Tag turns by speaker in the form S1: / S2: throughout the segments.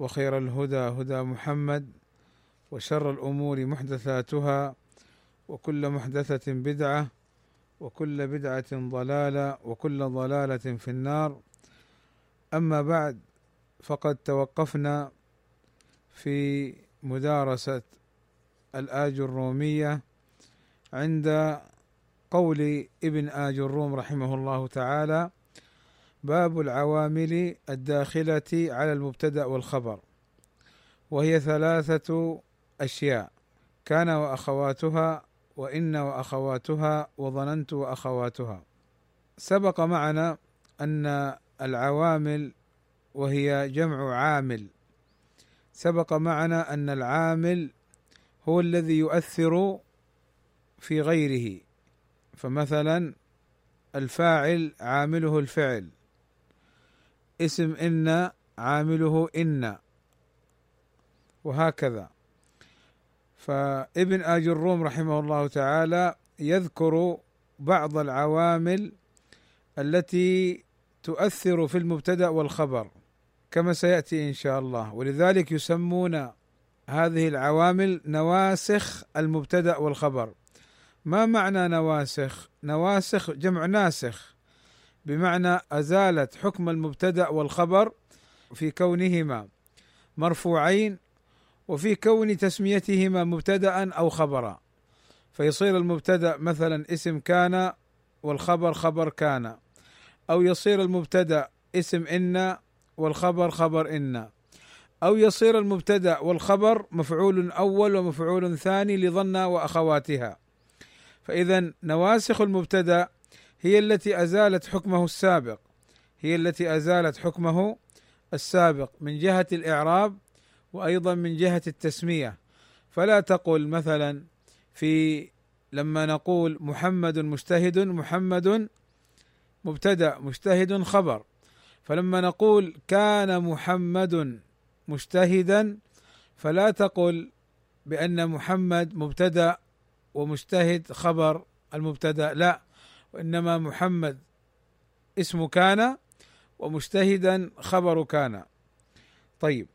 S1: وخير الهدى هدى محمد وشر الأمور محدثاتها وكل محدثة بدعة وكل بدعة ضلالة وكل ضلالة في النار. أما بعد فقد توقفنا في مدارسة الآج الرومية عند قول ابن آج الروم رحمه الله تعالى باب العوامل الداخلة على المبتدأ والخبر وهي ثلاثة أشياء. كان وأخواتها وإن وأخواتها وظننت وأخواتها. سبق معنا أن العوامل وهي جمع عامل. سبق معنا أن العامل هو الذي يؤثر في غيره. فمثلا الفاعل عامله الفعل. اسم إن عامله إن. وهكذا. فابن آج الروم رحمه الله تعالى يذكر بعض العوامل التي تؤثر في المبتدأ والخبر كما سيأتي إن شاء الله. ولذلك يسمون هذه العوامل نواسخ المبتدأ والخبر. ما معنى نواسخ؟ نواسخ جمع ناسخ. بمعنى أزالت حكم المبتدأ والخبر في كونهما مرفوعين وفي كون تسميتهما مبتدا أو خبرا. فيصير المبتدأ مثلا اسم كان والخبر خبر كان أو يصير المبتدأ اسم إن والخبر خبر إن أو يصير المبتدأ والخبر مفعول أول ومفعول ثاني لظن وأخواتها. فاذا نواسخ المبتدأ هي التي أزالت حكمه السابق. هي التي أزالت حكمه السابق من جهة الإعراب وأيضا من جهة التسمية. فلا تقل مثلا في لما نقول محمد مجتهد محمد مبتدأ مجتهد خبر. فلما نقول كان محمد مجتهدا فلا تقل بأن محمد مبتدأ ومجتهد خبر المبتدأ. لا وإنما محمد اسم كان ومجتهدا خبر كان. طيب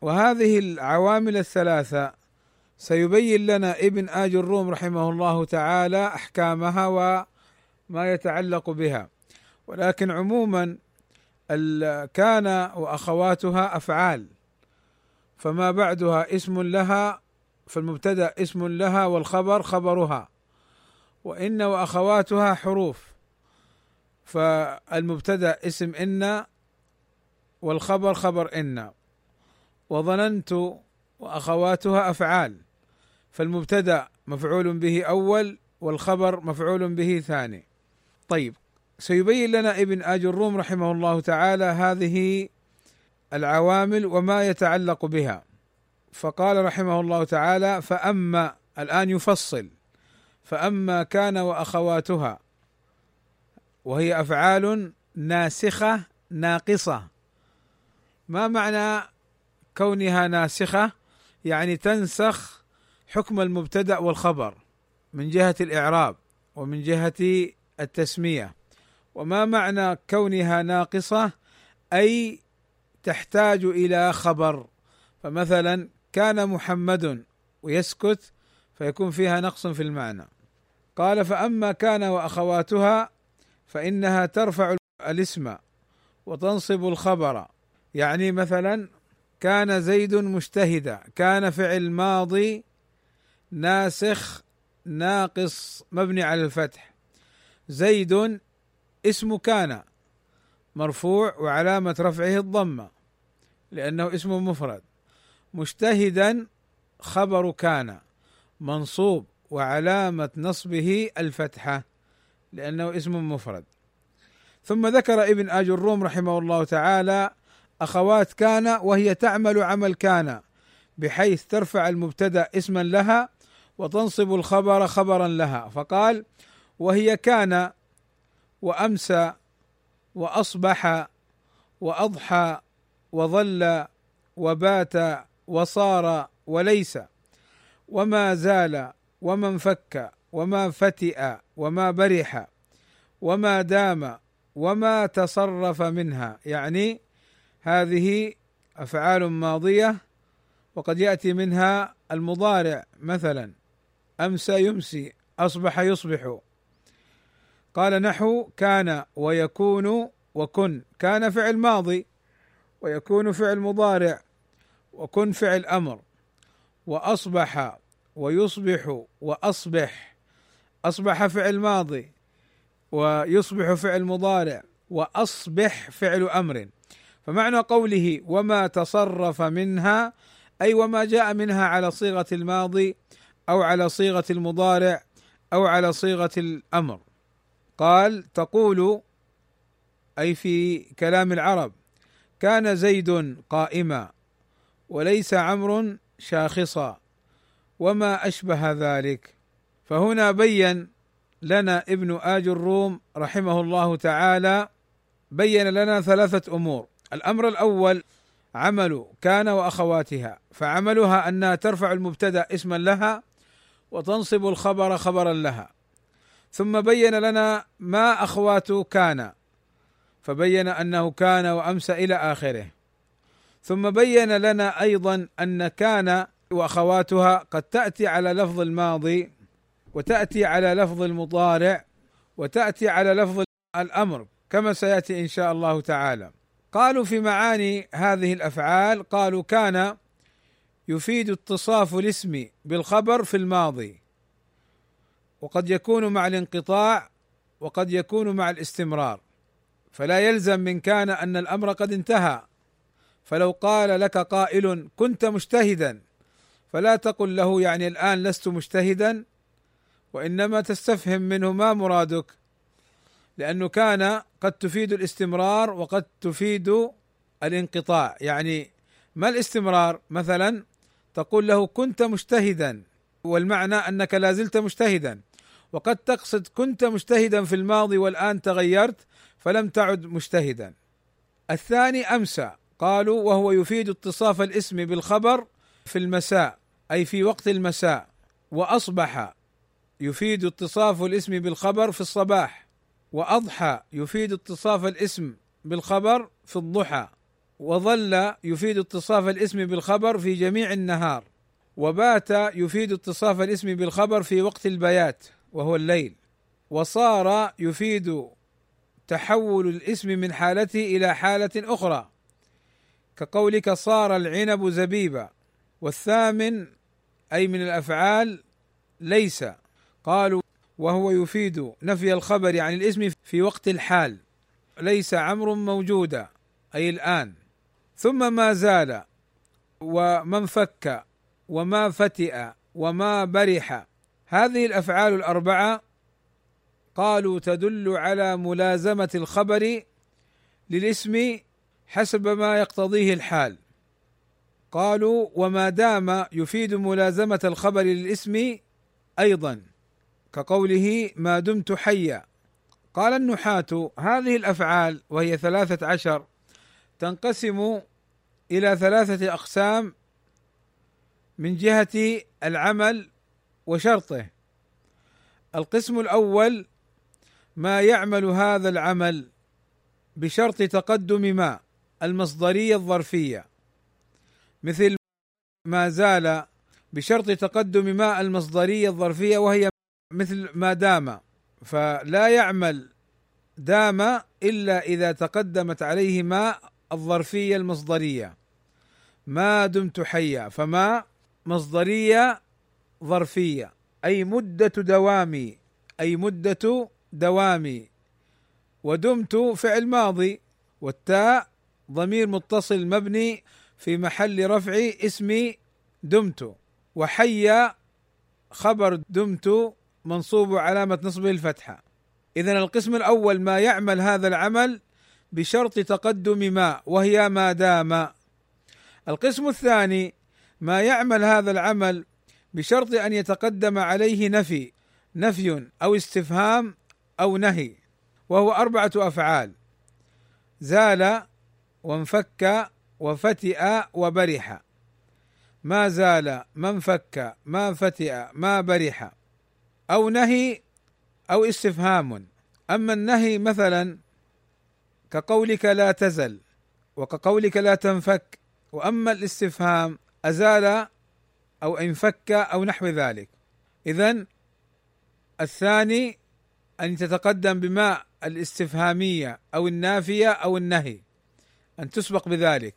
S1: وهذه العوامل الثلاثة سيبين لنا ابن آج الروم رحمه الله تعالى أحكامها وما يتعلق بها. ولكن عموما كان وأخواتها أفعال فما بعدها اسم لها فالمبتدا اسم لها والخبر خبرها. وإن وأخواتها حروف. فالمبتدأ اسم إن والخبر خبر إن. وظننت وأخواتها أفعال. فالمبتدأ مفعول به أول والخبر مفعول به ثاني. طيب سيبين لنا ابن آج الروم رحمه الله تعالى هذه العوامل وما يتعلق بها. فقال رحمه الله تعالى فأما الآن يفصل. فأما كان وأخواتها وهي أفعال ناسخة ناقصة. ما معنى كونها ناسخة؟ يعني تنسخ حكم المبتدأ والخبر من جهة الإعراب ومن جهة التسمية. وما معنى كونها ناقصة؟ أي تحتاج إلى خبر. فمثلا كان محمد ويسكت فيكون فيها نقص في المعنى. قال فأما كان وأخواتها فإنها ترفع الاسم وتنصب الخبر. يعني مثلا كان زيد مجتهدا كان فعل ماضي ناسخ ناقص مبني على الفتح. زيد اسم كان مرفوع وعلامة رفعه الضمة لأنه اسم مفرد. مجتهدا خبر كان منصوب وعلامة نصبه الفتحة لأنه اسم مفرد. ثم ذكر ابن آج الروم رحمه الله تعالى أخوات كان وهي تعمل عمل كان بحيث ترفع المبتدأ اسما لها وتنصب الخبر خبرا لها. فقال وهي كان وامسى وأصبح وأضحى وظل وبات وصار وليس وما زال وما انفك وما فتئ وما برح وما دام وما تصرف منها. يعني هذه أفعال ماضية وقد يأتي منها المضارع. مثلا أمسى يمسي أصبح يصبح. قال نحو كان ويكون وكن. كان فعل ماضي ويكون فعل مضارع وكن فعل أمر. وأصبح ويصبح وأصبح أصبح فعل ماضي ويصبح فعل مضارع وأصبح فعل أمر. فمعنى قوله وما تصرف منها أي وما جاء منها على صيغة الماضي أو على صيغة المضارع أو على صيغة الأمر. قال تقول أي في كلام العرب كان زيد قائما وليس عمرو شاخصا. وما أشبه ذلك. فهنا بين لنا ابن آج الروم رحمه الله تعالى بين لنا ثلاثة أمور. الأمر الأول عمل كان وأخواتها فعملها أنها ترفع المبتدأ اسما لها وتنصب الخبر خبرا لها. ثم بين لنا ما أخوات كان فبين أنه كان وأمس إلى آخره. ثم بين لنا أيضا أن كان وأخواتها قد تأتي على لفظ الماضي وتأتي على لفظ المضارع وتأتي على لفظ الأمر كما سيأتي إن شاء الله تعالى. قالوا في معاني هذه الأفعال قالوا كان يفيد اتصاف الاسم بالخبر في الماضي وقد يكون مع الانقطاع وقد يكون مع الاستمرار. فلا يلزم من كان أن الأمر قد انتهى. فلو قال لك قائل كنت مجتهدا فلا تقل له يعني الآن لست مجتهدا وإنما تستفهم منه ما مرادك لأنه كان قد تفيد الاستمرار وقد تفيد الانقطاع. يعني ما الاستمرار؟ مثلا تقول له كنت مجتهدا والمعنى أنك لا زلت مجتهدا وقد تقصد كنت مجتهدا في الماضي والآن تغيرت فلم تعد مجتهدا. الثاني أمسى قالوا وهو يفيد اتصاف الاسم بالخبر في المساء. أي في وقت المساء وأصبح يفيد اتصاف الاسم بالخبر في الصباح وأضحى يفيد اتصاف الاسم بالخبر في الضحى وظل يفيد اتصاف الاسم بالخبر في جميع النهار وبات يفيد اتصاف الاسم بالخبر في وقت البيات وهو الليل وصار يفيد تحول الاسم من حالته إلى حالة أخرى كقولك صار العنب زبيبا والثامن أي من الأفعال ليس. قالوا وهو يفيد نفي الخبر عن الاسم في وقت الحال. ليس عمرو موجودا أي الآن. ثم ما زال وما انفك وما فتئ وما برح. هذه الأفعال الأربعة قالوا تدل على ملازمة الخبر للاسم حسب ما يقتضيه الحال. قالوا وما دام يفيد ملازمة الخبر للاسم أيضا كقوله ما دمت حيا. قال النحاة هذه الأفعال وهي ثلاثة عشر تنقسم إلى ثلاثة أقسام من جهة العمل وشرطه. القسم الأول ما يعمل هذا العمل بشرط تقدم ما المصدرية الظرفية. مثل ما زال بشرط تقدم ما المصدرية الظرفية وهي مثل ما دام فلا يعمل دام إلا إذا تقدمت عليه ما الظرفية المصدرية. ما دمت حيا فما مصدرية ظرفية أي مدة دوامي أي مدة دوامي. ودمت فعل ماضي والتاء ضمير متصل مبني في محل رفع اسم دمت وحي خبر دمت منصوب علامة نصبه الفتحة. إذا القسم الأول ما يعمل هذا العمل بشرط تقدم ما وهي ما دام. القسم الثاني ما يعمل هذا العمل بشرط أن يتقدم عليه نفي نفي أو استفهام أو نهي وهو أربعة أفعال. زال وانفك وفتئ وبرح. ما زال ما انفك ما فتئ ما برح. أو نهي أو استفهام. أما النهي مثلا كقولك لا تزل وكقولك لا تنفك وأما الاستفهام أزال أو انفك أو نحو ذلك. اذا الثاني أن تتقدم بما الاستفهامية أو النافية أو النهي أن تسبق بذلك.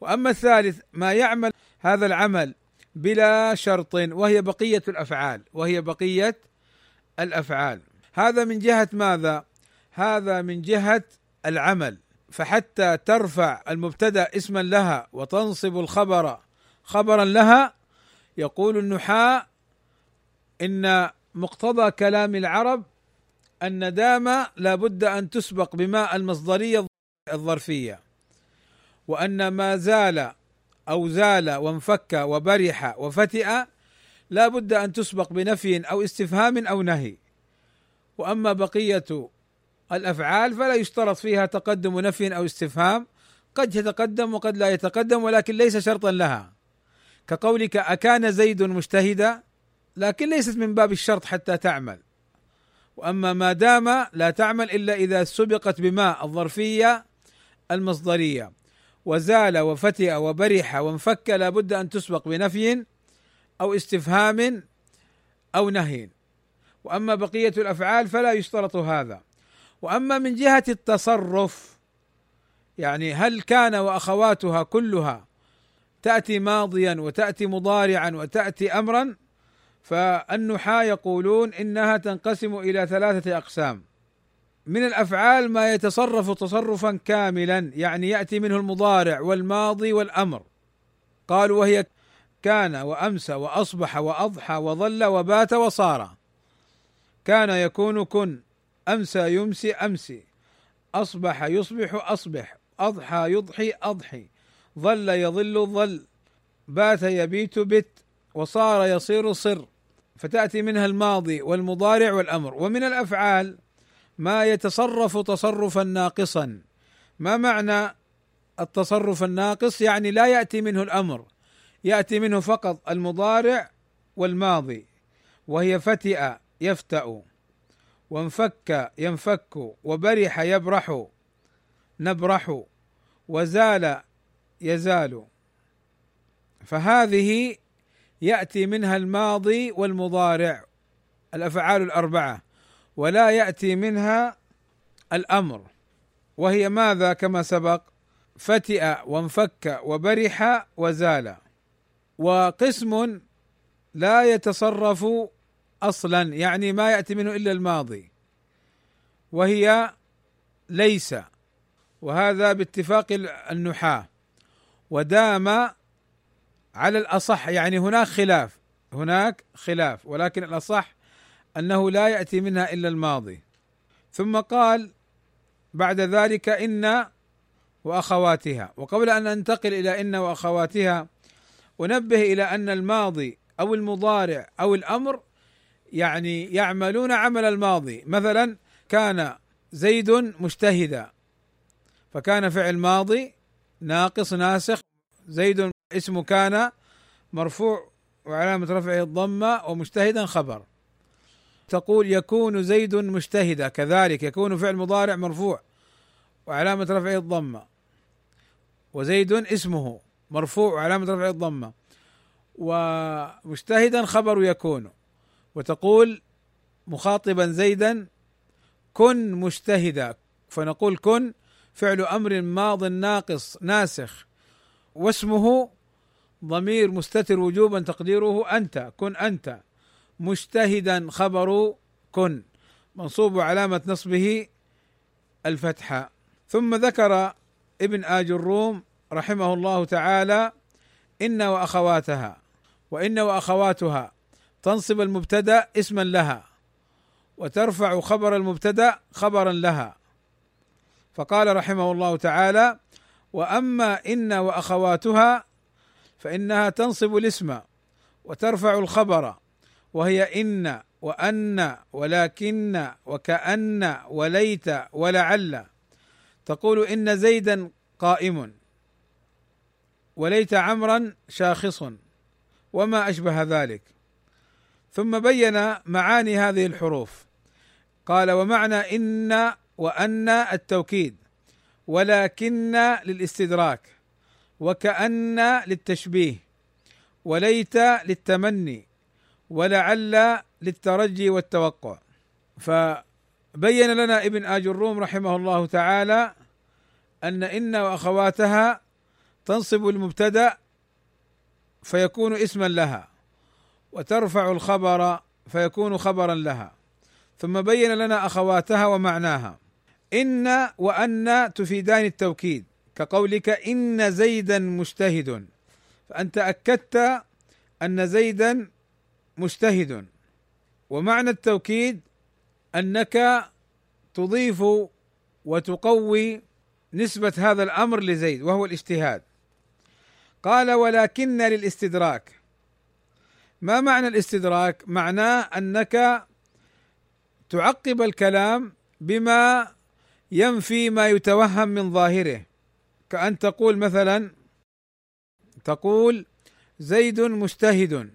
S1: وأما الثالث ما يعمل هذا العمل بلا شرط وهي بقية الأفعال وهي بقية الأفعال. هذا من جهة ماذا؟ هذا من جهة العمل. فحتى ترفع المبتدأ اسما لها وتنصب الخبر خبرا لها يقول النحاة إن مقتضى كلام العرب أن دام لا بد أن تسبق بماء المصدرية الظرفية. وأن ما زال أو زال وانفك وبرح وفتئ لا بد أن تسبق بنفي أو استفهام أو نهي. وأما بقية الأفعال فلا يشترط فيها تقدم نفي أو استفهام. قد يتقدم وقد لا يتقدم ولكن ليس شرطا لها. كقولك أكان زيد مجتهدا لكن ليست من باب الشرط حتى تعمل. وأما ما دام لا تعمل إلا إذا سبقت بما الظرفية المصدرية. وزال وفتئ وبرح وانفك لا بد أن تسبق بنفي أو استفهام أو نهي. وأما بقية الأفعال فلا يشترط هذا. وأما من جهة التصرف يعني هل كان وأخواتها كلها تأتي ماضيا وتأتي مضارعا وتأتي امرا؟ فالنحاة يقولون إنها تنقسم إلى ثلاثة أقسام. من الأفعال ما يتصرف تصرفا كاملا يعني يأتي منه المضارع والماضي والأمر. قالوا وهي كان وامسى وأصبح وأضحى وظل وبات وصار. كان يكون كن أمسى يمسي أمسي. أصبح يصبح أصبح أضحى يضحي أضحي. ظل يظل ظل بات يبيت بت وصار يصير صر. فتأتي منها الماضي والمضارع والأمر. ومن الأفعال ما يتصرف تصرفا ناقصا. ما معنى التصرف الناقص؟ يعني لا يأتي منه الأمر يأتي منه فقط المضارع والماضي وهي فتئ يفتأ وانفك ينفك وبرح يبرح نبرح وزال يزال. فهذه يأتي منها الماضي والمضارع الأفعال الأربعة. ولا يأتي منها الأمر. وهي ماذا كما سبق؟ فتئ وانفك وبرح وزال. وقسم لا يتصرف أصلا يعني ما يأتي منه إلا الماضي. وهي ليس. وهذا باتفاق النحاة. ودام على الأصح يعني هناك خلاف. هناك خلاف ولكن الأصح أنه لا يأتي منها إلا الماضي. ثم قال بعد ذلك إن وأخواتها. وقبل أن ننتقل إلى إن وأخواتها أنبه إلى أن الماضي أو المضارع أو الأمر يعني يعملون عمل الماضي. مثلا كان زيد مجتهدا فكان فعل ماضي ناقص ناسخ. زيد اسم كان مرفوع وعلامة رفعه الضمة ومجتهدا خبر. تقول يكون زيد مجتهدا كذلك يكون فعل مضارع مرفوع وعلامة رفعه الضمة. وزيد اسمه مرفوع وعلامة رفعه الضمة. ومجتهدا خبر يكون. وتقول مخاطبا زيدا كن مجتهدا فنقول كن فعل أمر ماض ناقص ناسخ. واسمه ضمير مستتر وجوبا تقديره أنت كن أنت. مجتهدا خبر كن منصوب علامة نصبه الفتحة. ثم ذكر ابن آج الروم رحمه الله تعالى إن وأخواتها وإن وأخواتها تنصب المبتدأ اسما لها وترفع خبر المبتدأ خبرا لها. فقال رحمه الله تعالى وأما إن وأخواتها فإنها تنصب الاسم وترفع الخبر وهي إن وأن ولكن وكأن وليت ولعل. تقول إن زيدا قائم وليت عمرا شاخص وما أشبه ذلك. ثم بين معاني هذه الحروف. قال ومعنى إن وأن التوكيد ولكن للاستدراك وكأن للتشبيه وليت للتمني. ولعل للترجي والتوقع. فبين لنا ابن آج الروم رحمه الله تعالى أن إن وأخواتها تنصب المبتدأ فيكون اسما لها وترفع الخبر فيكون خبرا لها. ثم بين لنا أخواتها ومعناها. إن وأن تفيدان التوكيد كقولك إن زيدا مجتهد. فأنت أكدت أن زيدا مجتهد. ومعنى التوكيد أنك تضيف وتقوي نسبة هذا الأمر لزيد وهو الاجتهاد. قال ولكن للاستدراك. ما معنى الاستدراك؟ معناه أنك تعقب الكلام بما ينفي ما يتوهم من ظاهره. كأن تقول مثلا تقول زيد مجتهد.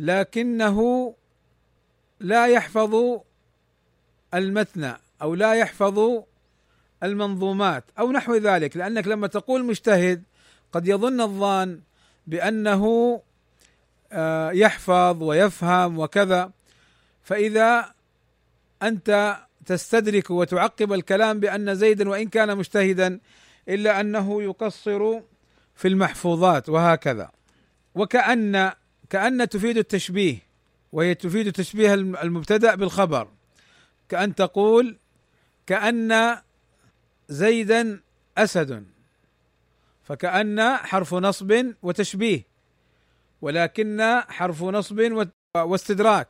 S1: لكنه لا يحفظ المتن أو لا يحفظ المنظومات أو نحو ذلك لأنك لما تقول مجتهد قد يظن الظان بأنه آه، يحفظ ويفهم وكذا فإذا أنت تستدرك وتعقب الكلام بأن زيدا وإن كان مجتهدا إلا أنه يقصر في المحفوظات وهكذا. وكأن كأن تفيد التشبيه وهي تفيد تشبيه المبتدأ بالخبر. كأن تقول كأن زيدا أسد فكأن حرف نصب وتشبيه ولكن حرف نصب واستدراك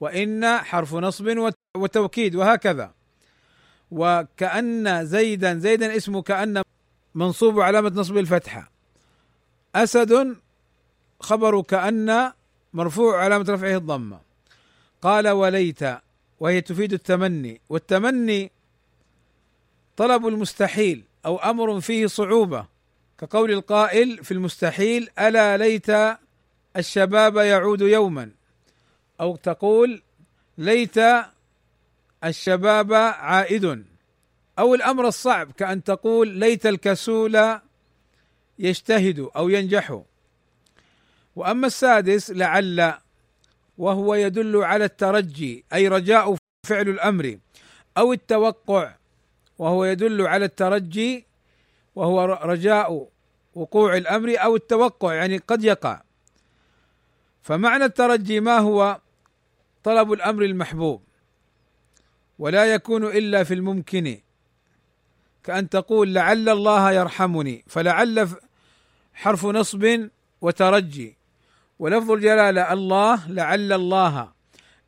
S1: وإن حرف نصب وتوكيد وهكذا. وكأن زيدا زيدا اسمه كأن منصوب علامة نصب الفتحة. أسد خبر كأن مرفوع علامة رفعه الضمة. قال وليت وهي تفيد التمني. والتمني طلب المستحيل أو أمر فيه صعوبة كقول القائل في المستحيل ألا ليت الشباب يعود يوما؟ أو تقول ليت الشباب عائد؟ أو الأمر الصعب كأن تقول ليت الكسول يجتهد أو ينجح؟ وأما السادس لعل وهو يدل على الترجي أي رجاء فعل الأمر أو التوقع وهو يدل على الترجي وهو رجاء وقوع الأمر أو التوقع يعني قد يقع. فمعنى الترجي ما هو؟ طلب الأمر المحبوب ولا يكون إلا في الممكن كأن تقول لعل الله يرحمني فلعل حرف نصب وترجي. ولفظ الجلالة الله لعل الله.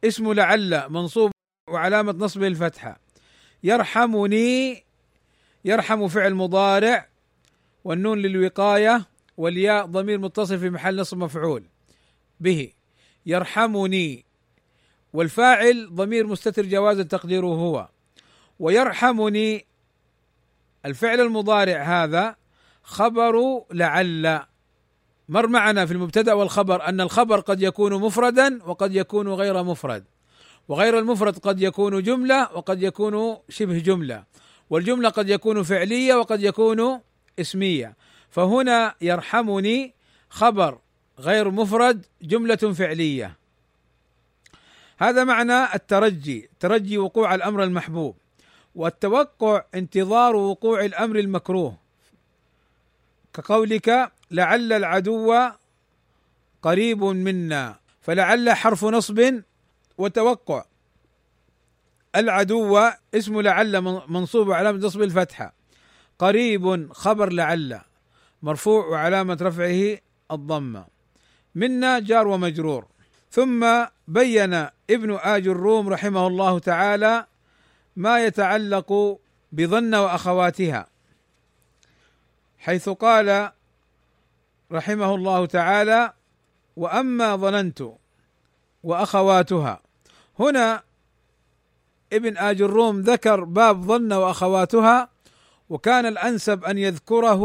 S1: اسم لعل منصوب وعلامة نصبه الفتحة. يرحمني يرحم فعل مضارع والنون للوقاية والياء ضمير متصل في محل نصب مفعول به. يرحمني والفاعل ضمير مستتر جوازا تقديره هو. ويرحمني الفعل المضارع هذا خبر لعل. مر معنا في المبتدأ والخبر أن الخبر قد يكون مفردا وقد يكون غير مفرد وغير المفرد قد يكون جملة وقد يكون شبه جملة والجملة قد يكون فعلية وقد يكون اسمية. فهنا يرحمني خبر غير مفرد جملة فعلية. هذا معنى الترجي ترجي وقوع الأمر المحبوب والتوقع انتظار وقوع الأمر المكروه. كقولك لعل العدو قريب منا فلعل حرف نصب وتوقع. العدو اسم لعل منصوب علامة نصب الفتحة. قريب خبر لعل مرفوع وعلامة رفعه الضمة منا جار ومجرور. ثم بين ابن آج الروم رحمه الله تعالى ما يتعلق بظن وأخواتها حيث قال رحمه الله تعالى وأما ظننت وأخواتها. هنا ابن آج الروم ذكر باب ظن وأخواتها وكان الأنسب أن يذكره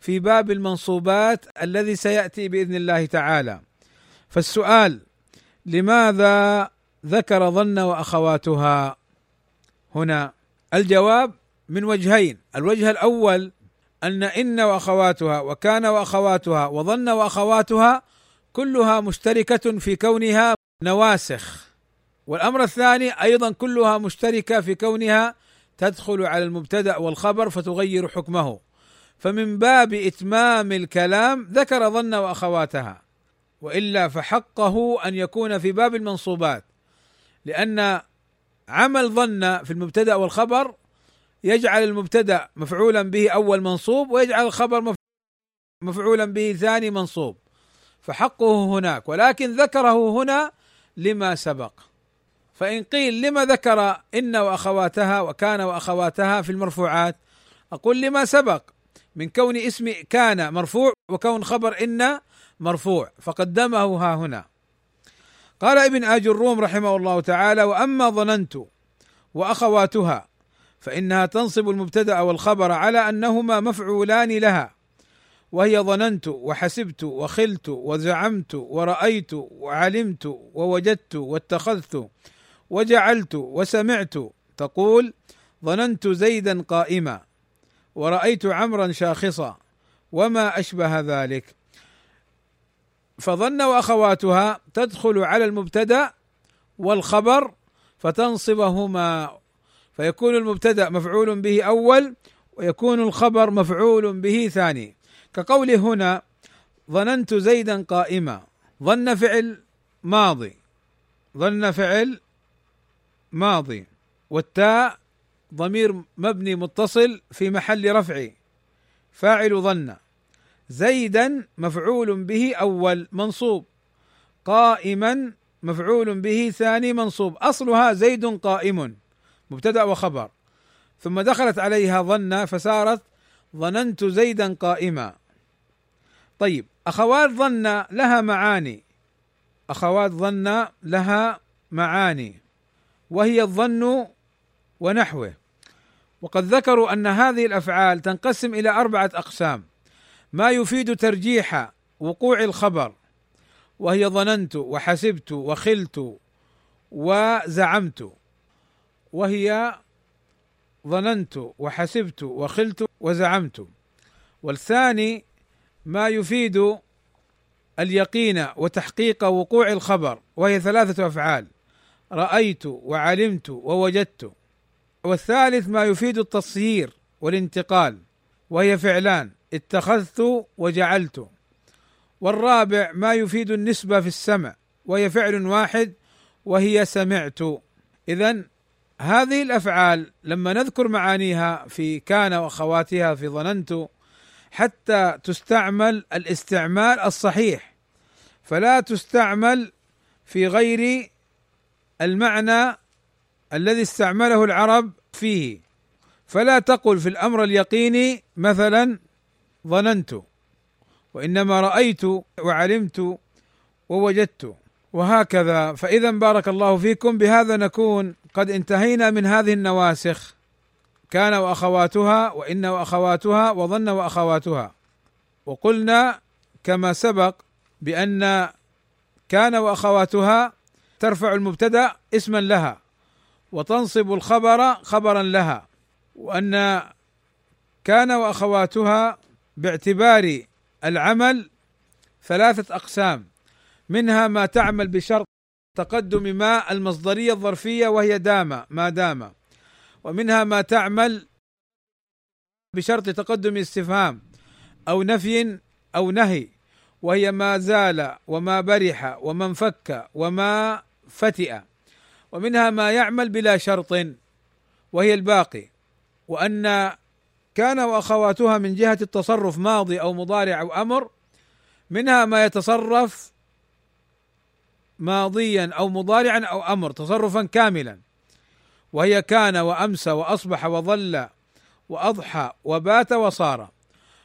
S1: في باب المنصوبات الذي سيأتي بإذن الله تعالى. فالسؤال لماذا ذكر ظن وأخواتها؟ هنا الجواب من وجهين. الوجه الأول أن إن وأخواتها وكان وأخواتها وظن وأخواتها كلها مشتركة في كونها نواسخ. والأمر الثاني أيضا كلها مشتركة في كونها تدخل على المبتدأ والخبر فتغير حكمه. فمن باب إتمام الكلام ذكر ظن وأخواتها وإلا فحقه أن يكون في باب المنصوبات لأن عمل ظن في المبتدأ والخبر يجعل المبتدأ مفعولا به أول منصوب ويجعل الخبر مفعولا به ثاني منصوب. فحقه هناك ولكن ذكره هنا لما سبق. فإن قيل لما ذكر إن وأخواتها وكان وأخواتها في المرفوعات أقول لما سبق. من كون اسم كان مرفوع وكون خبر إن مرفوع فقدمه ها هنا. قال ابن آج الروم رحمه الله تعالى وأما ظننت وأخواتها فإنها تنصب المبتدأ والخبر على أنهما مفعولان لها. وهي ظننت وحسبت وخلت وزعمت ورأيت وعلمت ووجدت واتخذت وجعلت وسمعت تقول ظننت زيدا قائما ورأيت عمرا شاخصا وما أشبه ذلك. فظن وأخواتها تدخل على المبتدأ والخبر فتنصبهما فيكون المبتدأ مفعول به أول ويكون الخبر مفعول به ثاني. كقول هنا ظننت زيدا قائما. ظن فعل ماضي. ظن فعل ماضي. والتاء ضمير مبني متصل في محل رفع فاعل ظن. زيدا مفعول به أول منصوب. قائما مفعول به ثاني منصوب. أصلها زيد قائم. مبتدأ وخبر. ثم دخلت عليها ظن فصارت ظننت زيدا قائما. طيب أخوات ظن لها معاني. أخوات ظن لها معاني. وهي الظن ونحوه. وقد ذكروا أن هذه الأفعال تنقسم إلى أربعة أقسام. ما يفيد ترجيح وقوع الخبر. وهي ظننت وحسبت وخلت وزعمت. وهي ظننت وحسبت وخلت وزعمت. والثاني ما يفيد اليقين وتحقيق وقوع الخبر وهي ثلاثة أفعال رأيت وعلمت ووجدت. والثالث ما يفيد التصيير والانتقال وهي فعلان اتخذت وجعلت. والرابع ما يفيد النسبة في السمع وهي فعل واحد وهي سمعت. إذا هذه الأفعال لما نذكر معانيها في كان وأخواتها في ظننت حتى تستعمل الاستعمال الصحيح فلا تستعمل في غير المعنى الذي استعمله العرب فيه. فلا تقل في الأمر اليقيني مثلا ظننت وإنما رأيت وعلمت ووجدت. وهكذا. فإذا بارك الله فيكم. بهذا نكون قد انتهينا من هذه النواسخ. كان وأخواتها وإن وأخواتها وظن وأخواتها. وقلنا كما سبق بأن كان وأخواتها ترفع المبتدأ اسما لها وتنصب الخبر خبرا لها وأن كان وأخواتها باعتبار العمل ثلاثة أقسام. منها ما تعمل بشرط تقدم ما المصدرية الظرفية وهي دام ما دام. ومنها ما تعمل بشرط تقدم استفهام أو نفي أو نهي وهي ما زال وما برح وما انفك وما فتئ. ومنها ما يعمل بلا شرط وهي الباقي. وأن كان وأخواتها من جهة التصرف ماضي أو مضارع أو أمر منها ما يتصرف ماضيا أو مضارعا أو أمر تصرفا كاملا. وهي كان وامسى وأصبح وظل وأضحى وبات وصار.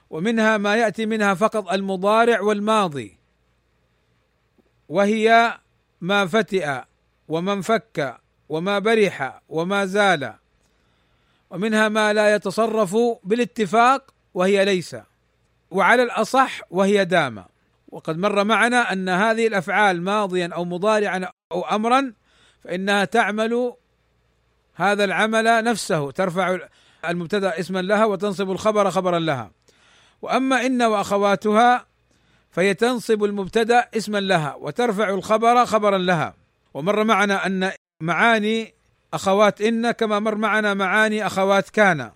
S1: ومنها ما يأتي منها فقط المضارع والماضي. وهي ما فتئ وما انفك وما برح وما زال. ومنها ما لا يتصرف بالاتفاق وهي ليس. وعلى الأصح وهي دام. وقد مر معنا أن هذه الأفعال ماضيا أو مضارعا أو امرا فإنها تعمل هذا العمل نفسه ترفع المبتدأ اسما لها وتنصب الخبر خبرا لها. وأما إن وأخواتها فهي تنصب المبتدأ اسما لها وترفع الخبر خبرا لها. ومر معنا أن معاني أخوات إن كما مر معنا معاني أخوات كان.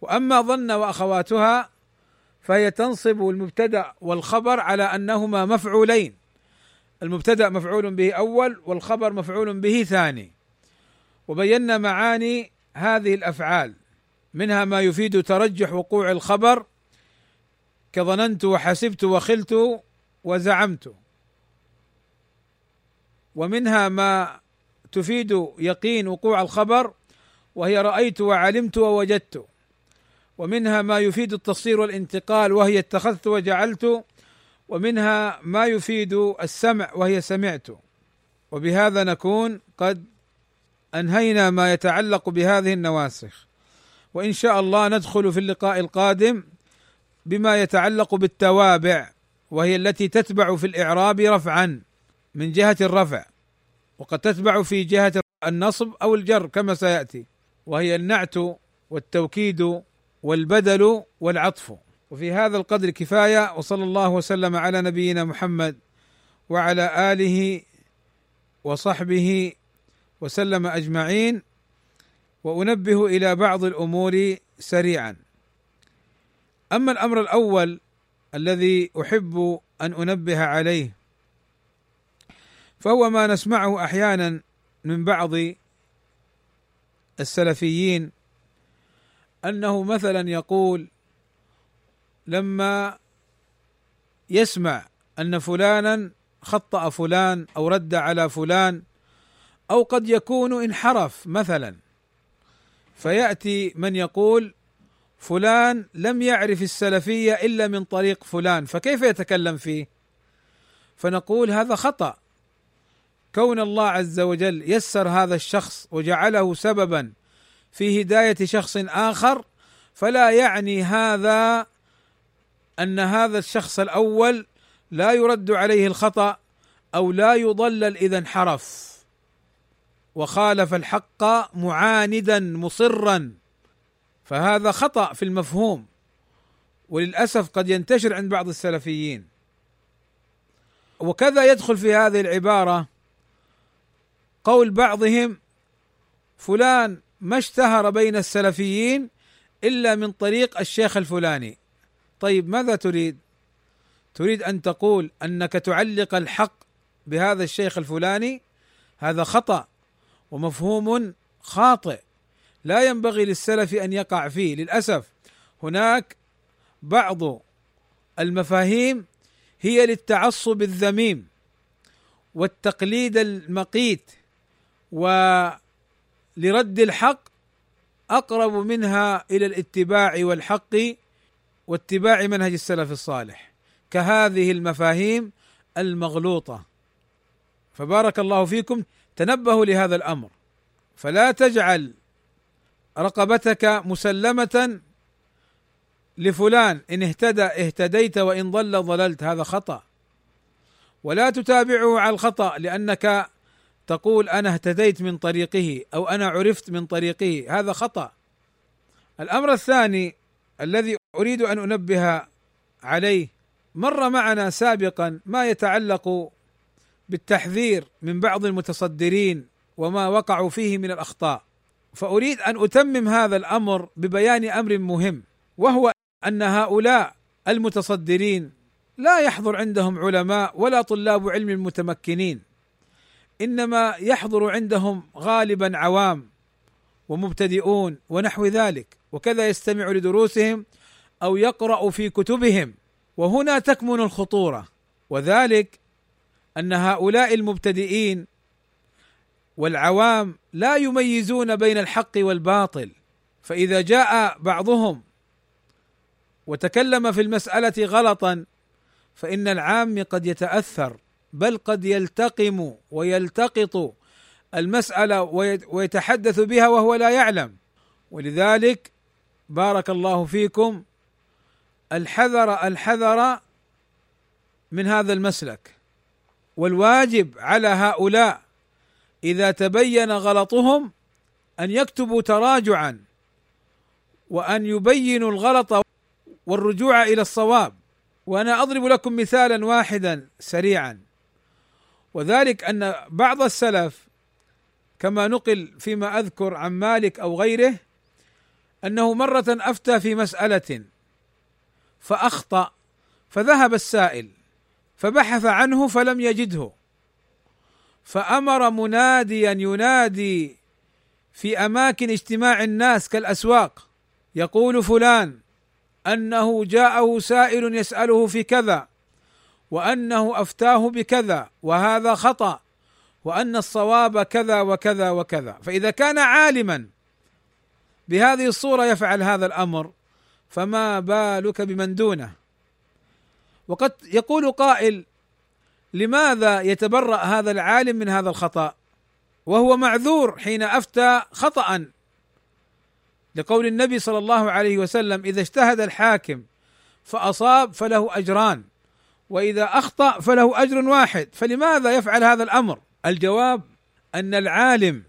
S1: وأما ظن وأخواتها فهي تنصب المبتدأ والخبر على أنهما مفعولين. المبتدأ مفعول به أول والخبر مفعول به ثاني. وبينا معاني هذه الأفعال منها ما يفيد ترجح وقوع الخبر كظننت وحسبت وخلت وزعمت. ومنها ما تفيد يقين وقوع الخبر وهي رأيت وعلمت ووجدت. ومنها ما يفيد التصير والانتقال وهي اتخذت وجعلت ومنها ما يفيد السمع وهي سمعت. وبهذا نكون قد أنهينا ما يتعلق بهذه النواسخ. وإن شاء الله ندخل في اللقاء القادم بما يتعلق بالتوابع وهي التي تتبع في الإعراب رفعا من جهة الرفع وقد تتبع في جهة النصب أو الجر كما سيأتي وهي النعت والتوكيد والبدل والعطف. وفي هذا القدر كفاية وصلى الله وسلم على نبينا محمد وعلى آله وصحبه وسلم أجمعين. وأنبه إلى بعض الأمور سريعا. أما الأمر الأول الذي أحب أن أنبه عليه فهو ما نسمعه أحيانا من بعض السلفيين أنه مثلا يقول لما يسمع أن فلانا خطأ فلان أو رد على فلان أو قد يكون انحرف مثلا فيأتي من يقول فلان لم يعرف السلفية إلا من طريق فلان فكيف يتكلم فيه؟ فنقول هذا خطأ كون الله عز وجل يسر هذا الشخص وجعله سببا في هداية شخص آخر فلا يعني هذا أن هذا الشخص الأول لا يرد عليه الخطأ أو لا يضلل إذا انحرف. وخالف الحق معاندا مصرا. فهذا خطأ في المفهوم. وللأسف قد ينتشر عند بعض السلفيين. وكذا يدخل في هذه العبارة قول بعضهم فلان ما اشتهر بين السلفيين إلا من طريق الشيخ الفلاني. طيب ماذا تريد؟ تريد أن تقول أنك تعلق الحق بهذا الشيخ الفلاني؟ هذا خطأ ومفهوم خاطئ. لا ينبغي للسلف أن يقع فيه. للأسف هناك بعض المفاهيم هي للتعصب الذميم والتقليد المقيت ولرد الحق أقرب منها إلى الاتباع والحق واتباع منهج السلف الصالح كهذه المفاهيم المغلوطة. فبارك الله فيكم. تنبهوا لهذا الأمر. فلا تجعل رقبتك مسلمة لفلان. إن اهتدى اهتديت وإن ضل ضللت. هذا خطأ. ولا تتابعه على الخطأ لأنك تقول أنا اهتديت من طريقه أو أنا عرفت من طريقه هذا خطأ. الأمر الثاني الذي أريد أن أنبه عليه مر معنا سابقا ما يتعلق بالتحذير من بعض المتصدرين وما وقعوا فيه من الأخطاء. فأريد أن أتمم هذا الأمر ببيان أمر مهم وهو أن هؤلاء المتصدرين لا يحضر عندهم علماء ولا طلاب علم متمكنين. إنما يحضر عندهم غالبا عوام ومبتدئون ونحو ذلك. وكذا يستمع لدروسهم أو يقرأ في كتبهم. وهنا تكمن الخطورة. وذلك أن هؤلاء المبتدئين والعوام لا يميزون بين الحق والباطل. فإذا جاء بعضهم وتكلم في المسألة غلطا فإن العام قد يتأثر. بل قد يلتقم ويلتقط المسألة ويتحدث بها وهو لا يعلم. ولذلك بارك الله فيكم الحذر الحذر من هذا المسلك. والواجب على هؤلاء إذا تبين غلطهم أن يكتبوا تراجعا وأن يبينوا الغلط والرجوع إلى الصواب. وأنا أضرب لكم مثالا واحدا سريعا. وذلك أن بعض السلف كما نقل فيما أذكر عن مالك أو غيره أنه مرة أفتى في مسألة فأخطأ فذهب السائل فبحث عنه فلم يجده. فأمر مناديا ينادي في أماكن اجتماع الناس كالأسواق يقول فلان أنه جاءه سائل يسأله في كذا وأنه أفتاه بكذا وهذا خطأ وأن الصواب كذا وكذا وكذا. فإذا كان عالما بهذه الصورة يفعل هذا الأمر فما بالك بمن دونه؟ وقد يقول قائل لماذا يتبرأ هذا العالم من هذا الخطأ؟ وهو معذور حين أفتى خطأ لقول النبي صلى الله عليه وسلم إذا اجتهد الحاكم فأصاب فله أجران. وإذا أخطأ فله أجر واحد. فلماذا يفعل هذا الأمر؟ الجواب أن العالم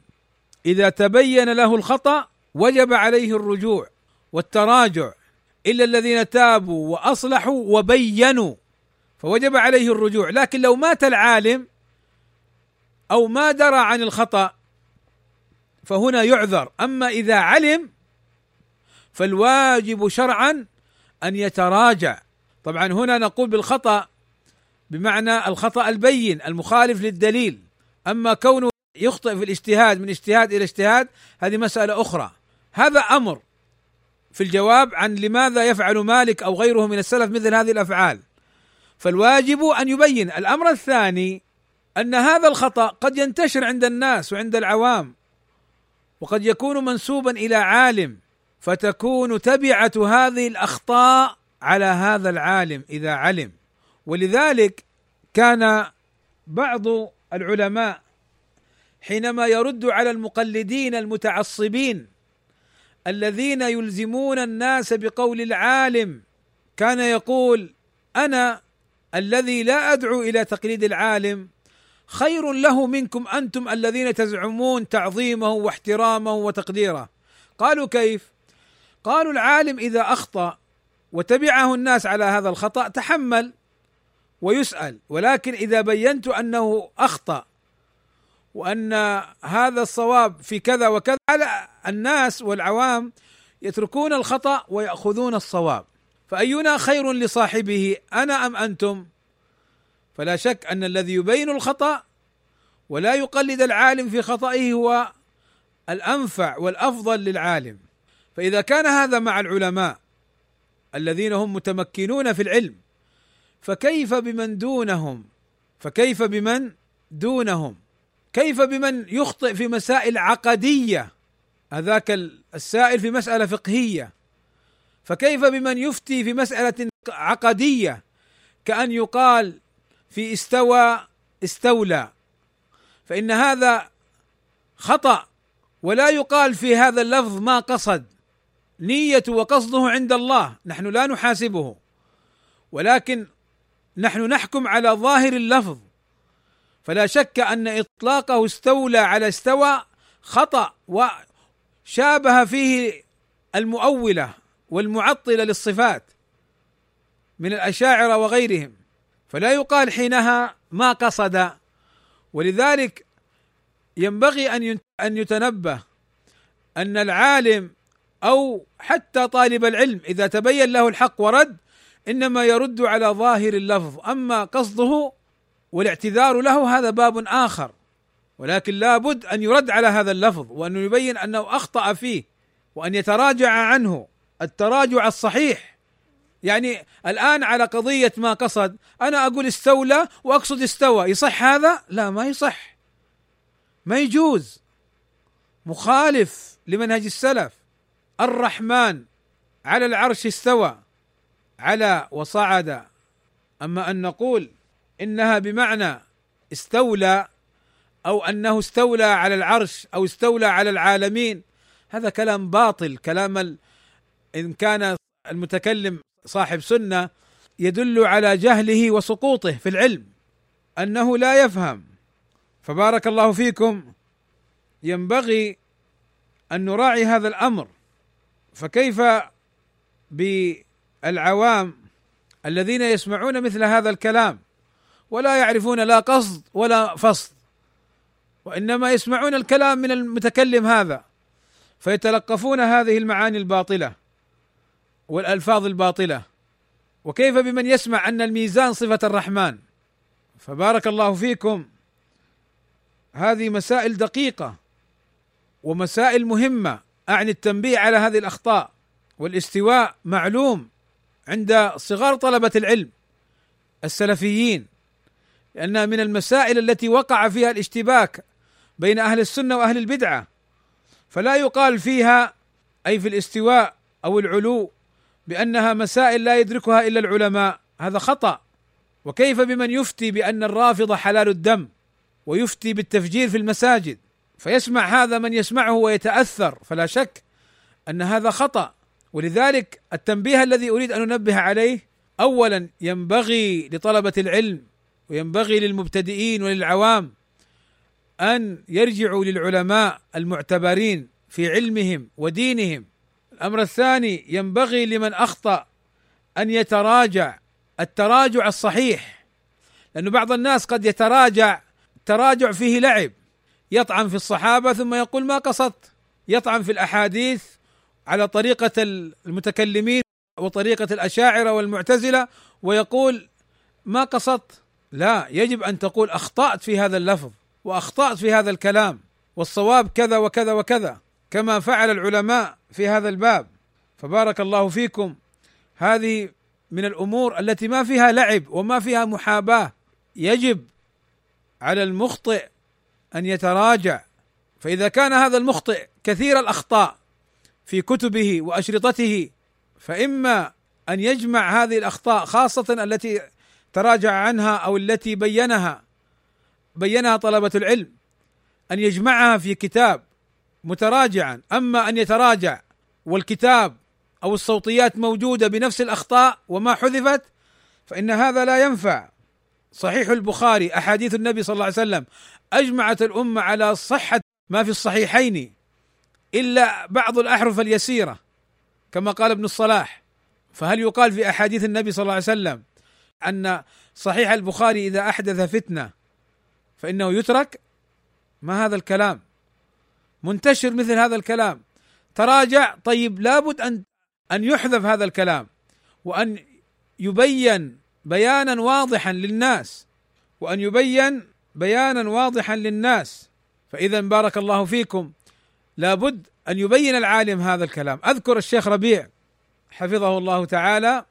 S1: إذا تبين له الخطأ وجب عليه الرجوع والتراجع إلا الذين تابوا وأصلحوا وبينوا فوجب عليه الرجوع. لكن لو مات العالم أو ما درى عن الخطأ فهنا يعذر. أما إذا علم فالواجب شرعا أن يتراجع. طبعا هنا نقول بالخطأ بمعنى الخطأ البين المخالف للدليل. أما كونه يخطئ في الاجتهاد من اجتهاد إلى اجتهاد هذه مسألة أخرى. هذا أمر في الجواب عن لماذا يفعل مالك أو غيره من السلف مثل هذه الأفعال. فالواجب أن يبين. الأمر الثاني أن هذا الخطأ قد ينتشر عند الناس وعند العوام وقد يكون منسوبا إلى عالم فتكون تبعة هذه الأخطاء على هذا العالم إذا علم. ولذلك كان بعض العلماء حينما يرد على المقلدين المتعصبين الذين يلزمون الناس بقول العالم كان يقول أنا الذي لا أدعو إلى تقليد العالم خير له منكم أنتم الذين تزعمون تعظيمه واحترامه وتقديره. قالوا كيف؟ قالوا العالم إذا أخطأ وتبعه الناس على هذا الخطأ تحمل ويسأل ولكن إذا بينت أنه أخطأ وأن هذا الصواب في كذا وكذا على الناس والعوام يتركون الخطأ ويأخذون الصواب. فأينا خير لصاحبه أنا أم أنتم؟ فلا شك أن الذي يبين الخطأ ولا يقلد العالم في خطئه هو الأنفع والأفضل للعالم. فإذا كان هذا مع العلماء الذين هم متمكنون في العلم فكيف بمن دونهم؟ فكيف بمن دونهم؟ كيف بمن يخطئ في مسائل عقدية؟ هذاك السائل في مسألة فقهية. فكيف بمن يفتي في مسألة عقدية؟ كأن يقال في استوى استولى. فإن هذا خطأ ولا يقال في هذا اللفظ ما قصد. نية وقصده عند الله نحن لا نحاسبه. ولكن نحن نحكم على ظاهر اللفظ. فلا شك أن إطلاقه استولى على استوى خطأ وشابه فيه المؤولة والمعطلة للصفات من الأشاعرة وغيرهم. فلا يقال حينها ما قصد. ولذلك ينبغي أن أن يتنبه أن العالم أو حتى طالب العلم إذا تبين له الحق ورد إنما يرد على ظاهر اللفظ أما قصده والاعتذار له هذا باب آخر ولكن لابد أن يرد على هذا اللفظ وأن يبين أنه أخطأ فيه وأن يتراجع عنه التراجع الصحيح. يعني الآن على قضية ما قصد أنا أقول استولى وأقصد استوى يصح هذا؟ لا ما يصح. ما يجوز. مخالف لمنهج السلف. الرحمن على العرش استوى. على وصعد. أما أن نقول إنها بمعنى استولى أو أنه استولى على العرش أو استولى على العالمين هذا كلام باطل كلام إن كان المتكلم صاحب سنة يدل على جهله وسقوطه في العلم أنه لا يفهم. فبارك الله فيكم. ينبغي أن نراعي هذا الأمر. فكيف بالعوام الذين يسمعون مثل هذا الكلام ولا يعرفون لا قصد ولا فصد وإنما يسمعون الكلام من المتكلم هذا فيتلقفون هذه المعاني الباطلة والألفاظ الباطلة. وكيف بمن يسمع أن الميزان صفة الرحمن؟ فبارك الله فيكم. هذه مسائل دقيقة ومسائل مهمة أعني التنبيه على هذه الأخطاء والاستواء معلوم. عند صغار طلبة العلم السلفيين لأنها من المسائل التي وقع فيها الاشتباك بين أهل السنة وأهل البدعة. فلا يقال فيها أي في الاستواء أو العلو بأنها مسائل لا يدركها إلا العلماء. هذا خطأ. وكيف بمن يفتي بأن الرافضه حلال الدم ويفتي بالتفجير في المساجد؟ فيسمع هذا من يسمعه ويتأثر. فلا شك أن هذا خطأ. ولذلك التنبيه الذي أريد أن أنبه عليه اولا ينبغي لطلبة العلم وينبغي للمبتدئين وللعوام أن يرجعوا للعلماء المعتبرين في علمهم ودينهم. الأمر الثاني ينبغي لمن أخطأ أن يتراجع التراجع الصحيح لأن بعض الناس قد يتراجع تراجع فيه لعب. يطعن في الصحابة ثم يقول ما قصدت. يطعن في الأحاديث على طريقة المتكلمين وطريقة الأشاعرة والمعتزلة ويقول ما قصدت؟ لا يجب أن تقول أخطأت في هذا اللفظ وأخطأت في هذا الكلام والصواب كذا وكذا وكذا كما فعل العلماء في هذا الباب. فبارك الله فيكم. هذه من الأمور التي ما فيها لعب وما فيها محاباة. يجب على المخطئ أن يتراجع. فإذا كان هذا المخطئ كثير الأخطاء في كتبه وأشرطته فإما أن يجمع هذه الأخطاء خاصة التي تراجع عنها أو التي بينها بينها طلبة العلم أن يجمعها في كتاب متراجعا. أما أن يتراجع والكتاب أو الصوتيات موجودة بنفس الأخطاء وما حذفت فإن هذا لا ينفع. صحيح البخاري أحاديث النبي صلى الله عليه وسلم أجمعت الأمة على صحة ما في الصحيحين. إلا بعض الأحرف اليسيرة كما قال ابن الصلاح. فهل يقال في أحاديث النبي صلى الله عليه وسلم أن صحيح البخاري إذا أحدث فتنة فإنه يترك؟ ما هذا الكلام؟ منتشر مثل هذا الكلام. تراجع طيب لابد أن أن يحذف هذا الكلام وأن يبين بيانا واضحا للناس وأن يبين بيانا واضحا للناس. فإذا بارك الله فيكم. لابد أن يبين العالم هذا الكلام أذكر الشيخ ربيع حفظه الله تعالى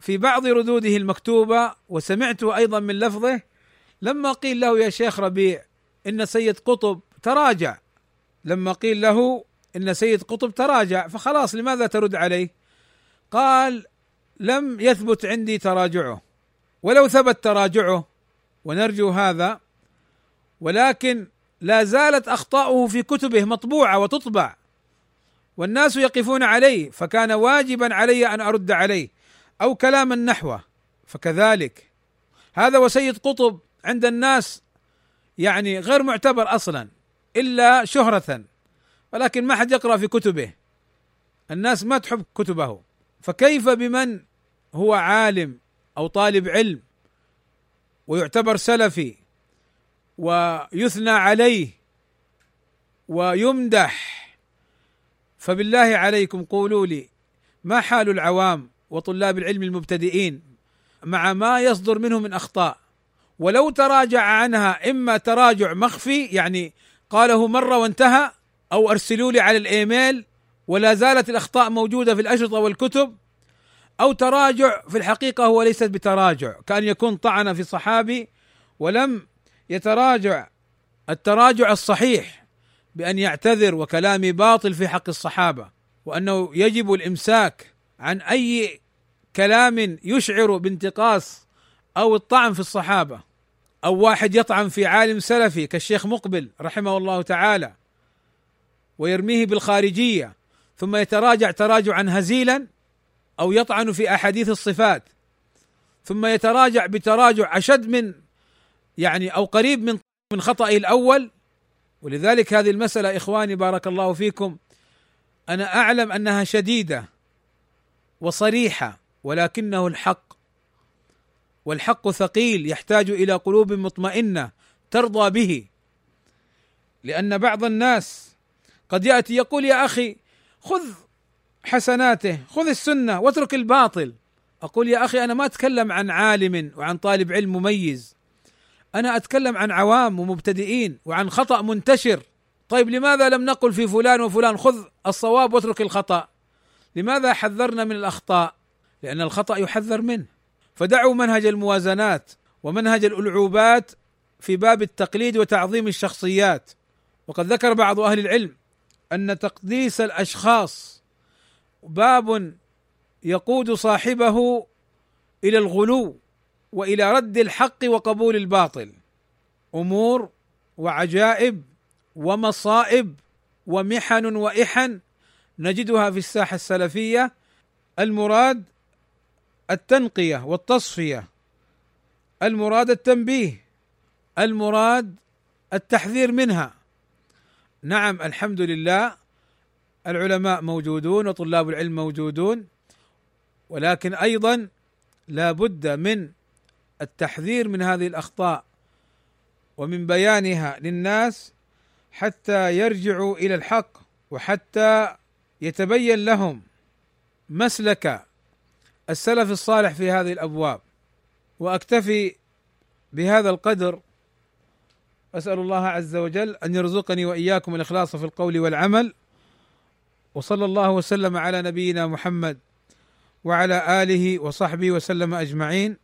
S1: في بعض ردوده المكتوبة وسمعته أيضا من لفظه لما قيل له يا شيخ ربيع إن سيد قطب تراجع لما قيل له إن سيد قطب تراجع فخلاص لماذا ترد عليه؟ قال لم يثبت عندي تراجعه ولو ثبت تراجعه ونرجو هذا ولكن لا زالت أخطاؤه في كتبه مطبوعة وتطبع. والناس يقفون عليه فكان واجبا علي أن أرد عليه أو كلاما نحوه فكذلك هذا وسيد قطب عند الناس يعني غير معتبر أصلا إلا شهرة. ولكن ما حد يقرأ في كتبه. الناس ما تحب كتبه. فكيف بمن هو عالم أو طالب علم ويعتبر سلفي؟ ويثنى عليه ويمدح. فبالله عليكم قولوا لي ما حال العوام وطلاب العلم المبتدئين مع ما يصدر منهم من أخطاء؟ ولو تراجع عنها إما تراجع مخفي يعني قاله مرة وانتهى أو أرسلوا لي على الإيميل ولا زالت الأخطاء موجودة في الأشرطة والكتب أو تراجع في الحقيقة هو ليست بتراجع كأن يكون طعن في صحابي ولم يتراجع التراجع الصحيح بأن يعتذر وكلامي باطل في حق الصحابة وأنه يجب الإمساك عن أي كلام يشعر بانتقاص أو الطعن في الصحابة أو واحد يطعن في عالم سلفي كالشيخ مقبل رحمه الله تعالى ويرميه بالخارجية ثم يتراجع تراجعا هزيلا أو يطعن في أحاديث الصفات ثم يتراجع بتراجع أشد من يعني أو قريب من من خطئه الأول. ولذلك هذه المسألة إخواني بارك الله فيكم أنا أعلم أنها شديدة وصريحة ولكنه الحق. والحق ثقيل يحتاج إلى قلوب مطمئنة ترضى به. لأن بعض الناس قد يأتي يقول يا أخي خذ حسناته خذ السنة واترك الباطل. أقول يا أخي أنا ما أتكلم عن عالم وعن طالب علم مميز. أنا أتكلم عن عوام ومبتدئين وعن خطأ منتشر. طيب لماذا لم نقل في فلان وفلان؟ خذ الصواب واترك الخطأ. لماذا حذرنا من الأخطاء؟ لأن الخطأ يحذر منه. فدعوا منهج الموازنات ومنهج الألعوبات في باب التقليد وتعظيم الشخصيات. وقد ذكر بعض أهل العلم أن تقديس الأشخاص باب يقود صاحبه إلى الغلو. وإلى رد الحق وقبول الباطل. أمور وعجائب ومصائب ومحن وإحن نجدها في الساحة السلفية. المراد التنقية والتصفية. المراد التنبيه. المراد التحذير منها. نعم الحمد لله. العلماء موجودون وطلاب العلم موجودون. ولكن أيضا لا بد من التحذير من هذه الأخطاء ومن بيانها للناس حتى يرجعوا إلى الحق وحتى يتبين لهم مسلك السلف الصالح في هذه الأبواب. وأكتفي بهذا القدر. أسأل الله عز وجل أن يرزقني وإياكم الإخلاص في القول والعمل. وصلى الله وسلم على نبينا محمد وعلى آله وصحبه وسلم أجمعين.